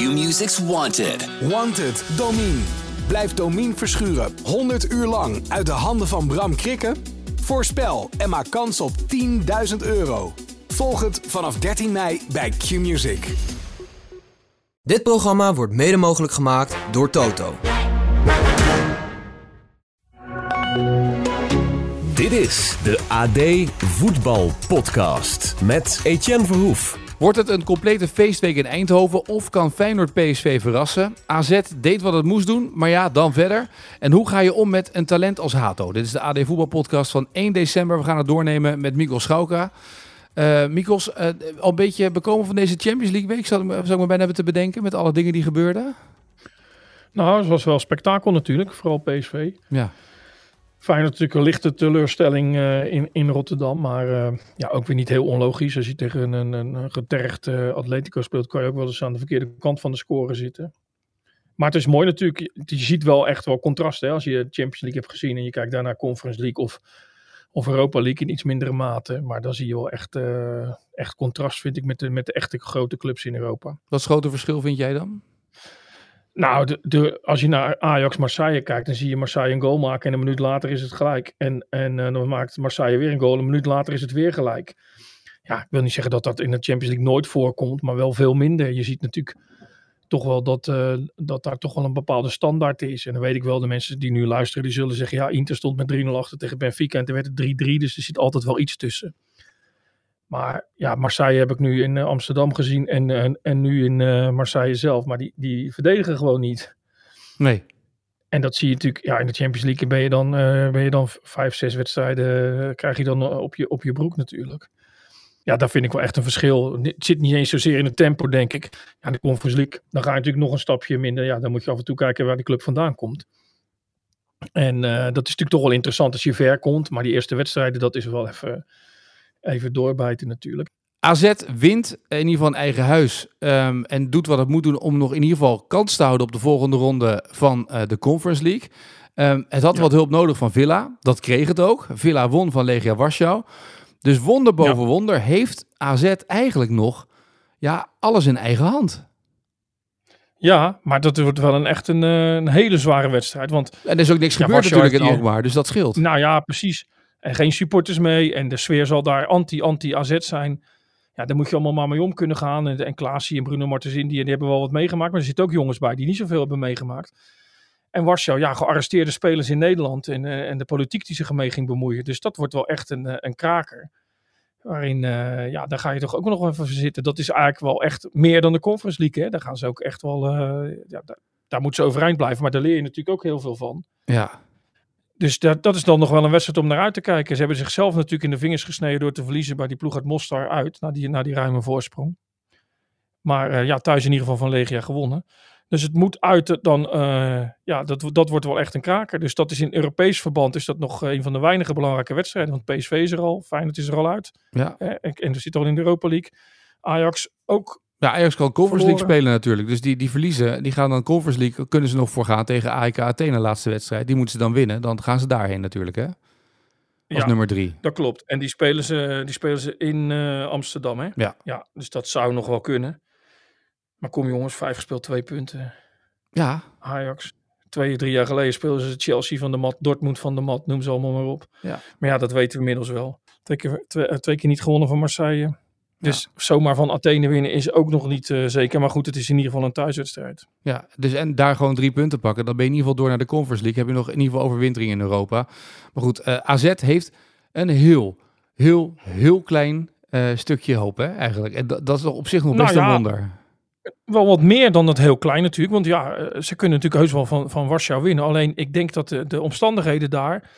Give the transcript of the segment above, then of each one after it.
Q-Music's Wanted. Wanted, Domine. Blijf Domine verschuren 100 uur lang uit de handen van Bram Krikken? Voorspel en maak kans op 10.000 euro. Volg het vanaf 13 mei bij Q-Music. Dit programma wordt mede mogelijk gemaakt door Toto. Dit is de AD Voetbal Podcast met Etienne Verhoef. Wordt het een complete feestweek in Eindhoven of kan Feyenoord PSV verrassen? AZ deed wat het moest doen, maar ja, dan verder. En hoe ga je om met een talent als Hato? Dit is de AD Voetbalpodcast van 1 december. We gaan het doornemen met Mikkel Schauka. Uh, Mikos, uh, al een beetje bekomen van deze Champions League week, zou, zou ik me bijna hebben te bedenken met alle dingen die gebeurden? Nou, het was wel spektakel natuurlijk, vooral PSV. Ja. Feyenoord natuurlijk een lichte teleurstelling uh, in, in Rotterdam. Maar uh, ja, ook weer niet heel onlogisch. Als je tegen een, een, getergd uh, Atletico speelt, kan je ook wel eens aan de verkeerde kant van de score zitten. Maar het is mooi natuurlijk. Je ziet wel echt wel contrasten. Hè? Als je Champions League hebt gezien en je kijkt daarna Conference League of, of Europa League in iets mindere mate. Maar dan zie je wel echt, echt contrast, vind ik, met de, met de echte grote clubs in Europa. Wat grote verschil vind jij dan? Nou, als je naar Ajax Marseille kijkt, dan zie je Marseille een goal maken en een minuut later is het gelijk. En, en uh, dan maakt Marseille weer een goal en een minuut later is het weer gelijk. Ja, ik wil niet zeggen dat dat in de Champions League nooit voorkomt, maar wel veel minder. Je ziet natuurlijk toch wel dat, uh, dat daar toch wel een bepaalde standaard is. En dan weet ik wel, de mensen die nu luisteren, die zullen zeggen, ja, Inter stond met 3-0 achter tegen Benfica en toen werd het 3-3, dus er zit altijd wel iets tussen. Maar ja, Marseille heb ik nu in uh, Amsterdam gezien en, en, en nu in uh, Marseille zelf. Maar die, die verdedigen gewoon niet. Nee. En dat zie je natuurlijk, ja, in de Champions League ben je dan, uh, ben je dan vijf, zes wedstrijden, krijg je dan op je, op je broek natuurlijk. Ja, daar vind ik wel echt een verschil. Het zit niet eens zozeer in het tempo, denk ik. Ja, de Conference League, dan ga je natuurlijk nog een stapje minder. Ja, dan moet je af en toe kijken waar die club vandaan komt. En dat is natuurlijk toch wel interessant als je ver komt. Maar die eerste wedstrijden, dat is wel even even doorbijten natuurlijk. AZ wint in ieder geval een eigen huis um, en doet wat het moet doen om nog in ieder geval kans te houden op de volgende ronde van uh, de Conference League. Um, het had ja. wat hulp nodig van Villa, dat kreeg het ook. Villa won van Legia Warschau. Dus wonder boven ja. wonder heeft AZ eigenlijk nog ja, alles in eigen hand. Ja, maar dat wordt wel een echt een, een hele zware wedstrijd. Want, en er is ook niks ja, gebeurd natuurlijk in Alkmaar, dus dat scheelt. Nou ja, precies. En geen supporters mee. En de sfeer zal daar anti-anti-AZ zijn. Ja, daar moet je allemaal maar mee om kunnen gaan. En, en Klaasie en Bruno Martens Indy, die hebben wel wat meegemaakt. Maar er zitten ook jongens bij die niet zoveel hebben meegemaakt. En Warschau, ja, gearresteerde spelers in Nederland. En, uh, en de politiek die zich ermee ging bemoeien. Dus dat wordt wel echt een, uh, een kraker. Waarin, uh, ja, daar ga je toch ook nog even zitten. Dat is eigenlijk wel echt meer dan de Conference League. Hè? Daar gaan ze ook echt wel, ja, daar, daar moeten ze overeind blijven. Maar daar leer je natuurlijk ook heel veel van. Ja. Dus dat, dat is dan nog wel een wedstrijd om naar uit te kijken. Ze hebben zichzelf natuurlijk in de vingers gesneden door te verliezen bij die ploeg uit Mostar uit. Na die, na die ruime voorsprong. Maar uh, ja, thuis in ieder geval van Legia gewonnen. Dus het moet uit dan, uh, ja, dat, dat wordt wel echt een kraker. Dus dat is in Europees verband is dat nog een van de weinige belangrijke wedstrijden. Want PSV is er al, Feyenoord is er al uit. Ja. Eh, en, en er zit al in de Europa League. Ajax ook ja, Ajax kan Conference League spelen natuurlijk. Dus die, die verliezen, die gaan dan Conference League, kunnen ze nog voor gaan tegen AEK Athene laatste wedstrijd. Die moeten ze dan winnen. Dan gaan ze daarheen natuurlijk, hè? Als ja, nummer drie. Dat klopt. En die spelen ze, die spelen ze in uh, Amsterdam, hè? Ja. ja. Dus dat zou nog wel kunnen. Maar kom jongens, vijf gespeeld, twee punten. Ja. Ajax. Twee, drie jaar geleden speelden ze Chelsea van de mat, Dortmund van de mat, noem ze allemaal maar op. Ja. Maar ja, dat weten we inmiddels wel. Twee keer, twee, twee keer niet gewonnen van Marseille. Dus ja. zomaar van Athene winnen is ook nog niet uh, zeker. Maar goed, het is in ieder geval een thuiswedstrijd. Ja, dus en daar gewoon drie punten pakken. Dan ben je in ieder geval door naar de Conference League. Heb je nog in ieder geval overwintering in Europa. Maar goed, uh, AZ heeft een heel, heel, heel klein uh, stukje hoop hè, eigenlijk. En dat, dat is toch op zich nog best nou ja, een wonder. Wel wat meer dan dat heel klein natuurlijk. Want ja, ze kunnen natuurlijk heus wel van, van Warschau winnen. Alleen ik denk dat de, de omstandigheden daar...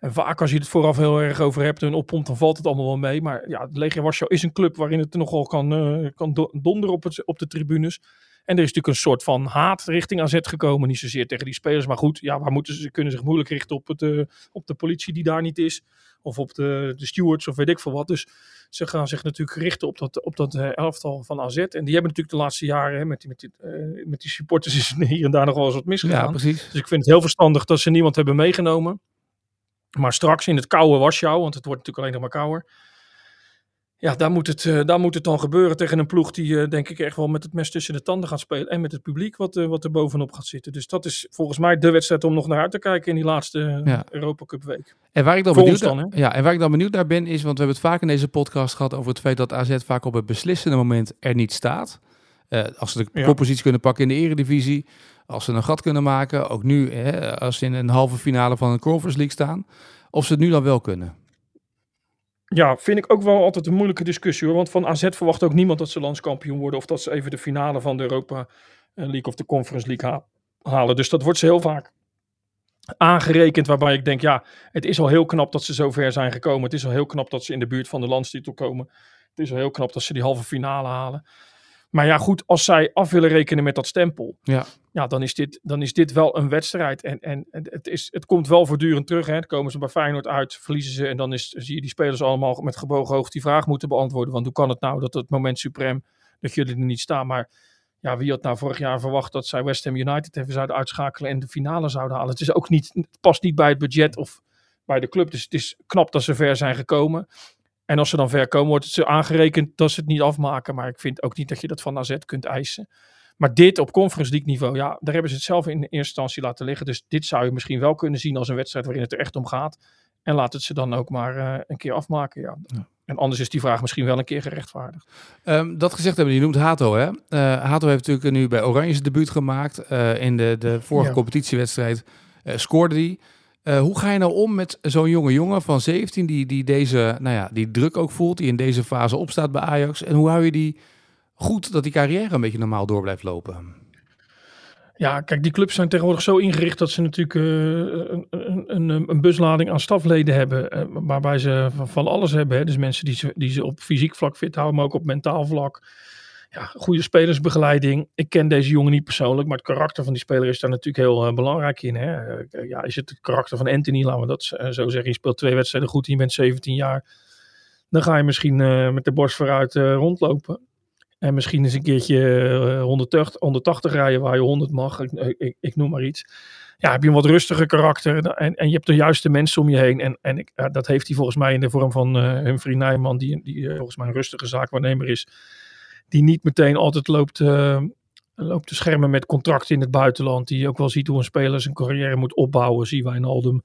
En vaak als je het vooraf heel erg over hebt en oppompt, dan valt het allemaal wel mee. Maar ja, Legia Warschau is een club waarin het nogal kan, uh, kan donderen op, het, op de tribunes. En er is natuurlijk een soort van haat richting AZ gekomen. Niet zozeer tegen die spelers, maar goed, ja, waar moeten ze, ze kunnen zich moeilijk richten op, het, uh, op de politie die daar niet is. Of op de, de stewards of weet ik veel wat. Dus ze gaan zich natuurlijk richten op dat, op dat uh, elftal van AZ. En die hebben natuurlijk de laatste jaren, hè, met, die, met, die, uh, met die supporters is hier en daar nog wel eens wat misgegaan. Ja, precies. Dus ik vind het heel verstandig dat ze niemand hebben meegenomen. Maar straks in het koude Warschau, want het wordt natuurlijk alleen nog maar kouder. Ja, daar moet, het, eh, daar moet het dan gebeuren tegen een ploeg die eh, denk ik echt wel met het mes tussen de tanden gaat spelen. En met het publiek wat, eh, wat er bovenop gaat zitten. Dus dat is volgens mij de wedstrijd om nog naar uit te kijken in die laatste Ja. Europa Cup week. En waar ik dan Voor benieuwd dan, naar, ja, en waar ik dan benieuwd naar ben, is, want we hebben het vaak in deze podcast gehad over het feit dat AZ vaak op het beslissende moment er niet staat. Eh, als ze de Ja. koppositie kunnen pakken in de eredivisie, als ze een gat kunnen maken, ook nu hè, als ze in een halve finale van een Conference League staan, of ze het nu dan wel kunnen. Ja, vind ik ook wel altijd een moeilijke discussie hoor. Want van AZ verwacht ook niemand dat ze landskampioen worden. Of dat ze even de finale van de Europa eh, League of de Conference League ha- halen. Dus dat wordt ze heel vaak aangerekend. Waarbij ik denk, ja, het is al heel knap dat ze zo ver zijn gekomen. Het is al heel knap dat ze in de buurt van de landstitel komen. Het is al heel knap dat ze die halve finale halen. Maar ja, goed, als zij af willen rekenen met dat stempel. Ja. Ja, dan is dit, dan is dit wel een wedstrijd. En, en het, is, het komt wel voortdurend terug. Hè. Dan komen ze bij Feyenoord uit, verliezen ze. En dan is, zie je die spelers allemaal met gebogen hoofd die vraag moeten beantwoorden. Want hoe kan het nou dat het moment suprem dat jullie er niet staan? Maar ja, wie had nou vorig jaar verwacht dat zij West Ham United even zouden uitschakelen en de finale zouden halen? Het is ook niet, het past niet bij het budget of bij de club. Dus het is knap dat ze ver zijn gekomen. En als ze dan ver komen, wordt het ze aangerekend dat ze het niet afmaken. Maar ik vind ook niet dat je dat van AZ kunt eisen. Maar dit op Conference League niveau, ja, daar hebben ze het zelf in eerste instantie laten liggen. Dus dit zou je misschien wel kunnen zien als een wedstrijd waarin het er echt om gaat. En laat het ze dan ook maar eh, een keer afmaken. Ja. Ja. En anders is die vraag misschien wel een keer gerechtvaardigd. Ehm, dat gezegd hebben, je noemt Hato. Hè? Eh, Hato heeft natuurlijk nu bij Oranje zijn debuut gemaakt. Eh, in de, de vorige Ja. competitiewedstrijd scoorde hij. Eh, hoe ga je nou om met zo'n jonge jongen van 17 die, die deze, nou ja, die druk ook voelt, die in deze fase opstaat bij Ajax? En hoe hou je die goed dat die carrière een beetje normaal door blijft lopen? Ja, kijk, die clubs zijn tegenwoordig zo ingericht dat ze natuurlijk eh, een, een, een, buslading aan stafleden hebben. eh, waarbij ze van, van alles hebben. Hè. Dus mensen die ze, die ze op fysiek vlak fit houden, maar ook op mentaal vlak. Ja, goede spelersbegeleiding. Ik ken deze jongen niet persoonlijk, maar het karakter van die speler is daar natuurlijk heel eh, belangrijk in. Hè. Eh, ja, is het het karakter van Anthony, laten we dat eh, zo zeggen. Je speelt twee wedstrijden goed en je bent 17 jaar. Dan ga je misschien met de borst vooruit rondlopen. En misschien eens een keertje eh, 180, 180 rijden waar je 100 mag. Ik, ik, noem maar iets. Ja, heb je een wat rustiger karakter. En, en je hebt de juiste mensen om je heen. En, en dat heeft hij volgens mij in de vorm van eh Humphrey Nijman. Die, die volgens mij een rustige zaakwaarnemer is. Die niet meteen altijd loopt, eh, loopt te schermen met contracten in het buitenland. Die ook wel ziet hoe een speler zijn carrière moet opbouwen. Zie Wijnaldum.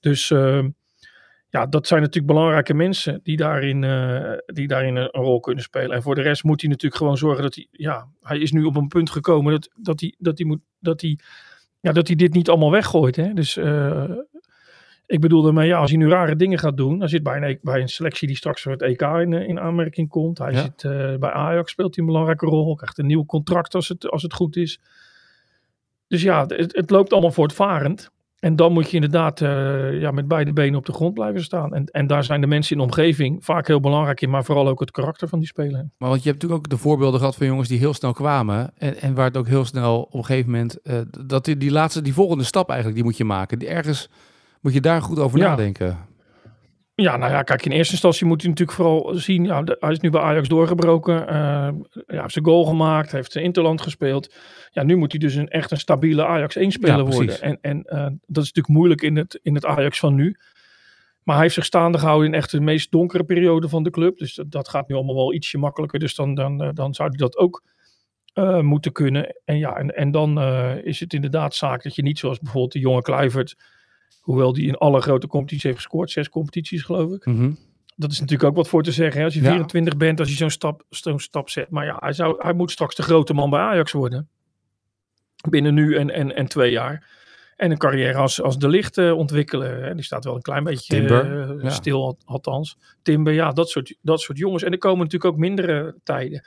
Dus eh, ja, dat zijn natuurlijk belangrijke mensen die daarin, eh, die daarin een, rol kunnen spelen. En voor de rest moet hij natuurlijk gewoon zorgen dat hij, ja, hij is nu op een punt gekomen dat, dat, hij, dat, hij, moet, dat, hij, ja, dat hij dit niet allemaal weggooit. Hè? Dus ik bedoel daarmee, ja, als hij nu rare dingen gaat doen, hij zit bij een, bij een selectie die straks voor het EK in, eh, in aanmerking komt. Hij Ja. zit eh, bij Ajax, speelt hij een belangrijke rol, krijgt een nieuw contract als het, als het goed is. Dus ja, het, het loopt allemaal voortvarend. En dan moet je inderdaad eh, ja, met beide benen op de grond blijven staan. En, en daar zijn de mensen in de omgeving vaak heel belangrijk in, maar vooral ook het karakter van die speler. Maar want je hebt natuurlijk ook de voorbeelden gehad van jongens die heel snel kwamen. En, en waar het ook heel snel op een gegeven moment. dat die, die laatste, die volgende stap eigenlijk, die moet je maken. Die ergens moet je daar goed over Ja. nadenken. Ja, nou ja, kijk, in eerste instantie moet hij natuurlijk vooral zien. Ja, de- hij is nu bij Ajax doorgebroken. eh ja, heeft zijn goal gemaakt, heeft zijn Interland gespeeld. Ja, nu moet hij dus een echt een stabiele Ajax 1-speler Ja, precies. worden. En, en eh, dat is natuurlijk moeilijk in het, in het Ajax van nu. Maar hij heeft zich staande gehouden in echt de meest donkere periode van de club. Dus dat, dat gaat nu allemaal wel ietsje makkelijker. Dus dan, dan, eh, dan zou hij dat ook moeten kunnen. En ja, en, en dan is het inderdaad zaak dat je niet zoals bijvoorbeeld de jonge Kluivert... Hoewel die in alle grote competities heeft gescoord. Zes competities geloof ik Mhm. dat is natuurlijk ook wat voor te zeggen. Hè? Als je Ja. 24 bent, als je zo'n stap, zo'n stap zet. Maar ja, hij, zou, hij moet straks de grote man bij Ajax worden. Binnen nu en, en, en twee jaar. En een carrière als, als de licht eh, ontwikkelen. Hè? Die staat wel een klein beetje Timber, eh, stil, al- althans. Timber, ja, dat soort, dat soort jongens. En er komen natuurlijk ook mindere tijden.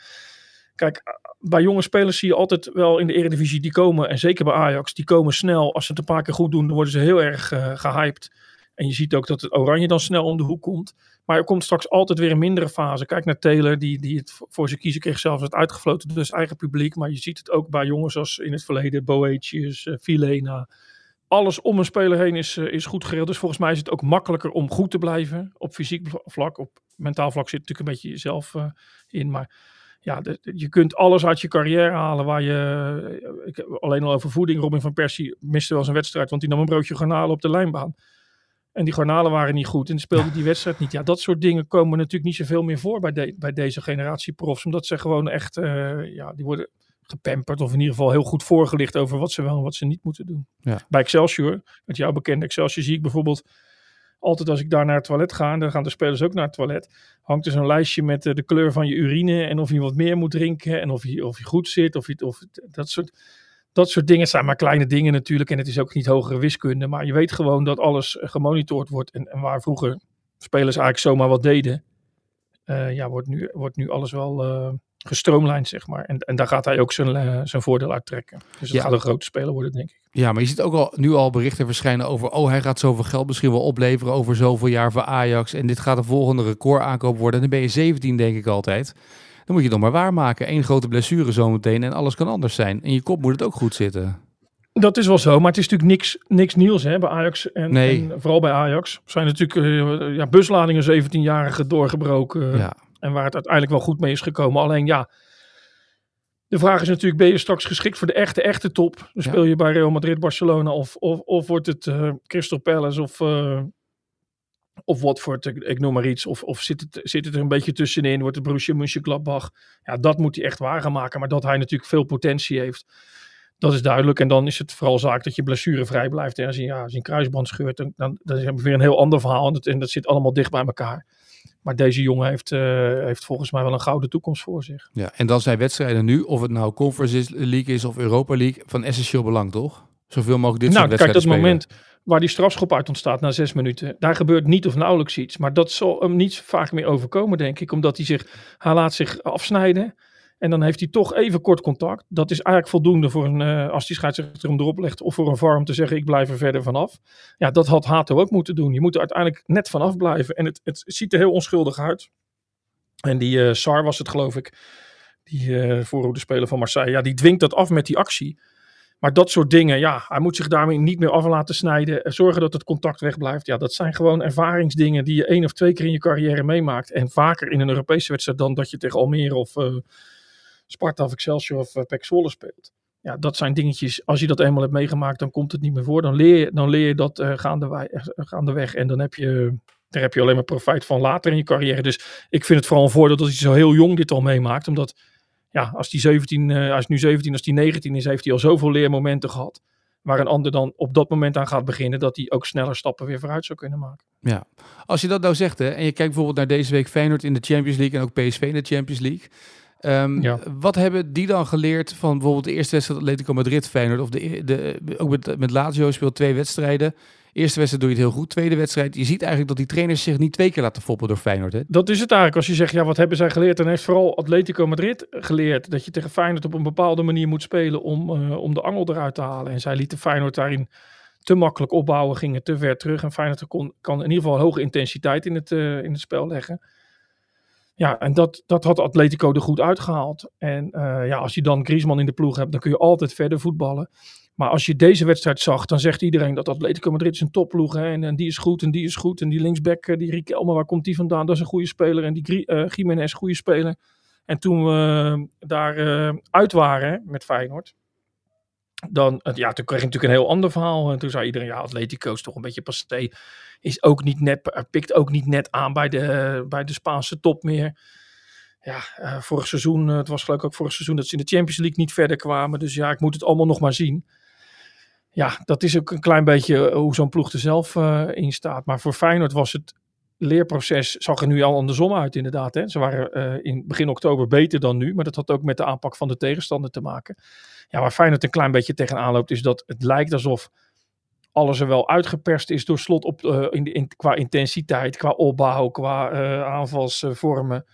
Kijk, bij jonge spelers zie je altijd wel in de Eredivisie, die komen, en zeker bij Ajax, die komen snel. Als ze het een paar keer goed doen, dan worden ze heel erg eh, gehyped. En je ziet ook dat het oranje dan snel om de hoek komt. Maar er komt straks altijd weer een mindere fase. Kijk naar Taylor, die, die het voor- zijn kiezen kreeg zelfs het uitgefloten zijn eigen publiek. Maar je ziet het ook bij jongens als in het verleden Boetius, uh. Alles om een speler heen is, eh, is goed geregeld. Dus volgens mij is het ook makkelijker om goed te blijven. Op fysiek vlak, op mentaal vlak zit natuurlijk een beetje jezelf eh, in. Maar ja, de- de- je kunt alles uit je carrière halen waar je... eh, Ik, alleen al over voeding. Robin van Persie miste wel zijn wedstrijd, want die nam een broodje garnalen op de lijnbaan. En die garnalen waren niet goed. En speelde die wedstrijd niet. Ja, dat soort dingen komen natuurlijk niet zoveel meer voor bij, de, bij deze generatie profs. Omdat ze gewoon echt, uh, ja, die worden gepamperd. Of in ieder geval heel goed voorgelicht over wat ze wel en wat ze niet moeten doen. Ja. Bij Excelsior, met jouw bekende Excelsior, zie ik bijvoorbeeld altijd als ik daar naar het toilet ga, en dan gaan de spelers ook naar het toilet, hangt er zo'n lijstje met de kleur van je urine en of je wat meer moet drinken en of je, of je goed zit of, je, of dat soort dat soort dingen zijn maar kleine dingen natuurlijk. En het is ook niet hogere wiskunde. Maar je weet gewoon dat alles gemonitord wordt. En, waar vroeger spelers eigenlijk zomaar wat deden. Uh, ja, wordt nu, wordt nu alles wel gestroomlijnd, zeg maar. En, en daar gaat hij ook zijn, uh, zijn voordeel uit trekken. Dus het Ja. gaat een grote speler worden, denk ik. Ja, maar je ziet ook al, nu al berichten verschijnen over... oh, hij gaat zoveel geld misschien wel opleveren over zoveel jaar voor Ajax... en dit gaat de volgende record aankoop worden. En dan ben je 17, denk ik altijd. Dan moet je het nog maar waarmaken. Eén grote blessure zometeen en alles kan anders zijn. In je kop moet het ook goed zitten. Dat is wel zo, maar het is natuurlijk niks, niks nieuws hè, bij Ajax. En, Nee. en vooral bij Ajax zijn natuurlijk eh, ja, busladingen 17-jarigen doorgebroken. ja. En waar het uiteindelijk wel goed mee is gekomen. Alleen ja, de vraag is natuurlijk, ben je straks geschikt voor de echte, echte top? Dan Ja. speel je bij Real Madrid, Barcelona of, of, of wordt het eh, Crystal Palace of, eh of Watford, ik, ik noem maar iets. Of, of zit, het, zit het er een beetje tussenin, wordt het Borussia Mönchengladbach? Ja, dat moet hij echt waar gaan maken. Maar dat hij natuurlijk veel potentie heeft, dat is duidelijk. En dan is het vooral zaak dat je blessurevrij blijft. En als je, ja, als je een kruisband scheurt, dan, dan, dan is het weer een heel ander verhaal. En dat, en dat zit allemaal dicht bij elkaar. Maar deze jongen heeft, eh, heeft volgens mij wel een gouden toekomst voor zich. ja. En dan zijn wedstrijden nu, of het nou Conference League is of Europa League... van essentieel belang, toch? Zoveel mogelijk dit nou, soort kijk, dat wedstrijden spelen. moment waar die strafschop uit ontstaat na zes minuten. Daar gebeurt niet of nauwelijks iets. Maar dat zal hem niet vaak meer overkomen, denk ik. Omdat hij zich, hij laat zich afsnijden. En dan heeft hij toch even kort contact. Dat is eigenlijk voldoende voor een, eh, als die scheidsrechter hem erop legt. Of voor een VAR om te zeggen, ik blijf er verder vanaf. Ja, dat had Hato ook moeten doen. Je moet er uiteindelijk net vanaf blijven. En het, het ziet er heel onschuldig uit. En die eh, Sar was het, geloof ik. Die eh voorhoede speler van Marseille. Ja, die dwingt dat af met die actie. Maar dat soort dingen, ja, hij moet zich daarmee niet meer af laten snijden. Zorgen dat het contact wegblijft. Ja, dat zijn gewoon ervaringsdingen die je één of twee keer in je carrière meemaakt. En vaker in een Europese wedstrijd dan dat je tegen Almere of Sparta of Excelsior of PEC Zwolle speelt. Ja, dat zijn dingetjes, als je dat eenmaal hebt meegemaakt, dan komt het niet meer voor. Dan leer je, dan leer je dat uh, gaandeweg, uh, gaandeweg. En dan heb je, daar heb je alleen maar profijt van later in je carrière. Dus ik vind het vooral een voordeel dat hij zo heel jong dit al meemaakt. Omdat ja, als die 17, uh, is nu 17, als die 19 is, heeft hij al zoveel leermomenten gehad. Waar een ander dan op dat moment aan gaat beginnen, dat hij ook sneller stappen weer vooruit zou kunnen maken. Ja, als je dat nou zegt, hè, en je kijkt bijvoorbeeld naar deze week Feyenoord in de Champions League en ook PSV in de Champions League. Um, Ja. Wat hebben die dan geleerd van bijvoorbeeld de eerste wedstrijd Atletico Madrid Feyenoord of de, de ook met, met Lazio speelt twee wedstrijden. Eerste wedstrijd doe je het heel goed. Tweede wedstrijd, je ziet eigenlijk dat die trainers zich niet twee keer laten foppen door Feyenoord. Hè? Dat is het eigenlijk. Als je zegt, ja, wat hebben zij geleerd? Dan heeft vooral Atletico Madrid geleerd dat je tegen Feyenoord op een bepaalde manier moet spelen om, uh, om de angel eruit te halen. En zij lieten Feyenoord daarin te makkelijk opbouwen, gingen te ver terug. En Feyenoord kon, kan in ieder geval hoge intensiteit in het, uh, in het spel leggen. Ja, en dat, dat had Atletico er goed uitgehaald. En uh, ja, als je dan Griezmann in de ploeg hebt, dan kun je altijd verder voetballen. Maar als je deze wedstrijd zag, dan zegt iedereen dat Atletico Madrid is een topploeg. Hè, en, en die is goed en die is goed. En die linksback, eh, die Riquelme, waar komt die vandaan? Dat is een goede speler. En die uh, Jiménez, goede speler. En toen we daar uh, uit waren met Feyenoord, dan, ja, toen kreeg je natuurlijk een heel ander verhaal. En toen zei iedereen, ja, Atletico is toch een beetje passé. Is ook niet net, pikt ook niet net aan bij de, bij de Spaanse top meer. Ja, uh, vorig seizoen, het was geloof ik ook vorig seizoen dat ze in de Champions League niet verder kwamen. Dus ja, ik moet het allemaal nog maar zien. Ja, dat is ook een klein beetje hoe zo'n ploeg er zelf in staat. Maar voor Feyenoord was het leerproces, zag er nu al andersom uit inderdaad. Hè. Ze waren in begin oktober beter dan nu, maar dat had ook met de aanpak van de tegenstander te maken. Ja, waar Feyenoord een klein beetje tegenaan loopt, is dat het lijkt alsof alles er wel uitgeperst is door slot op, uh, in, in, qua intensiteit, qua opbouw, qua uh, aanvalsvormen.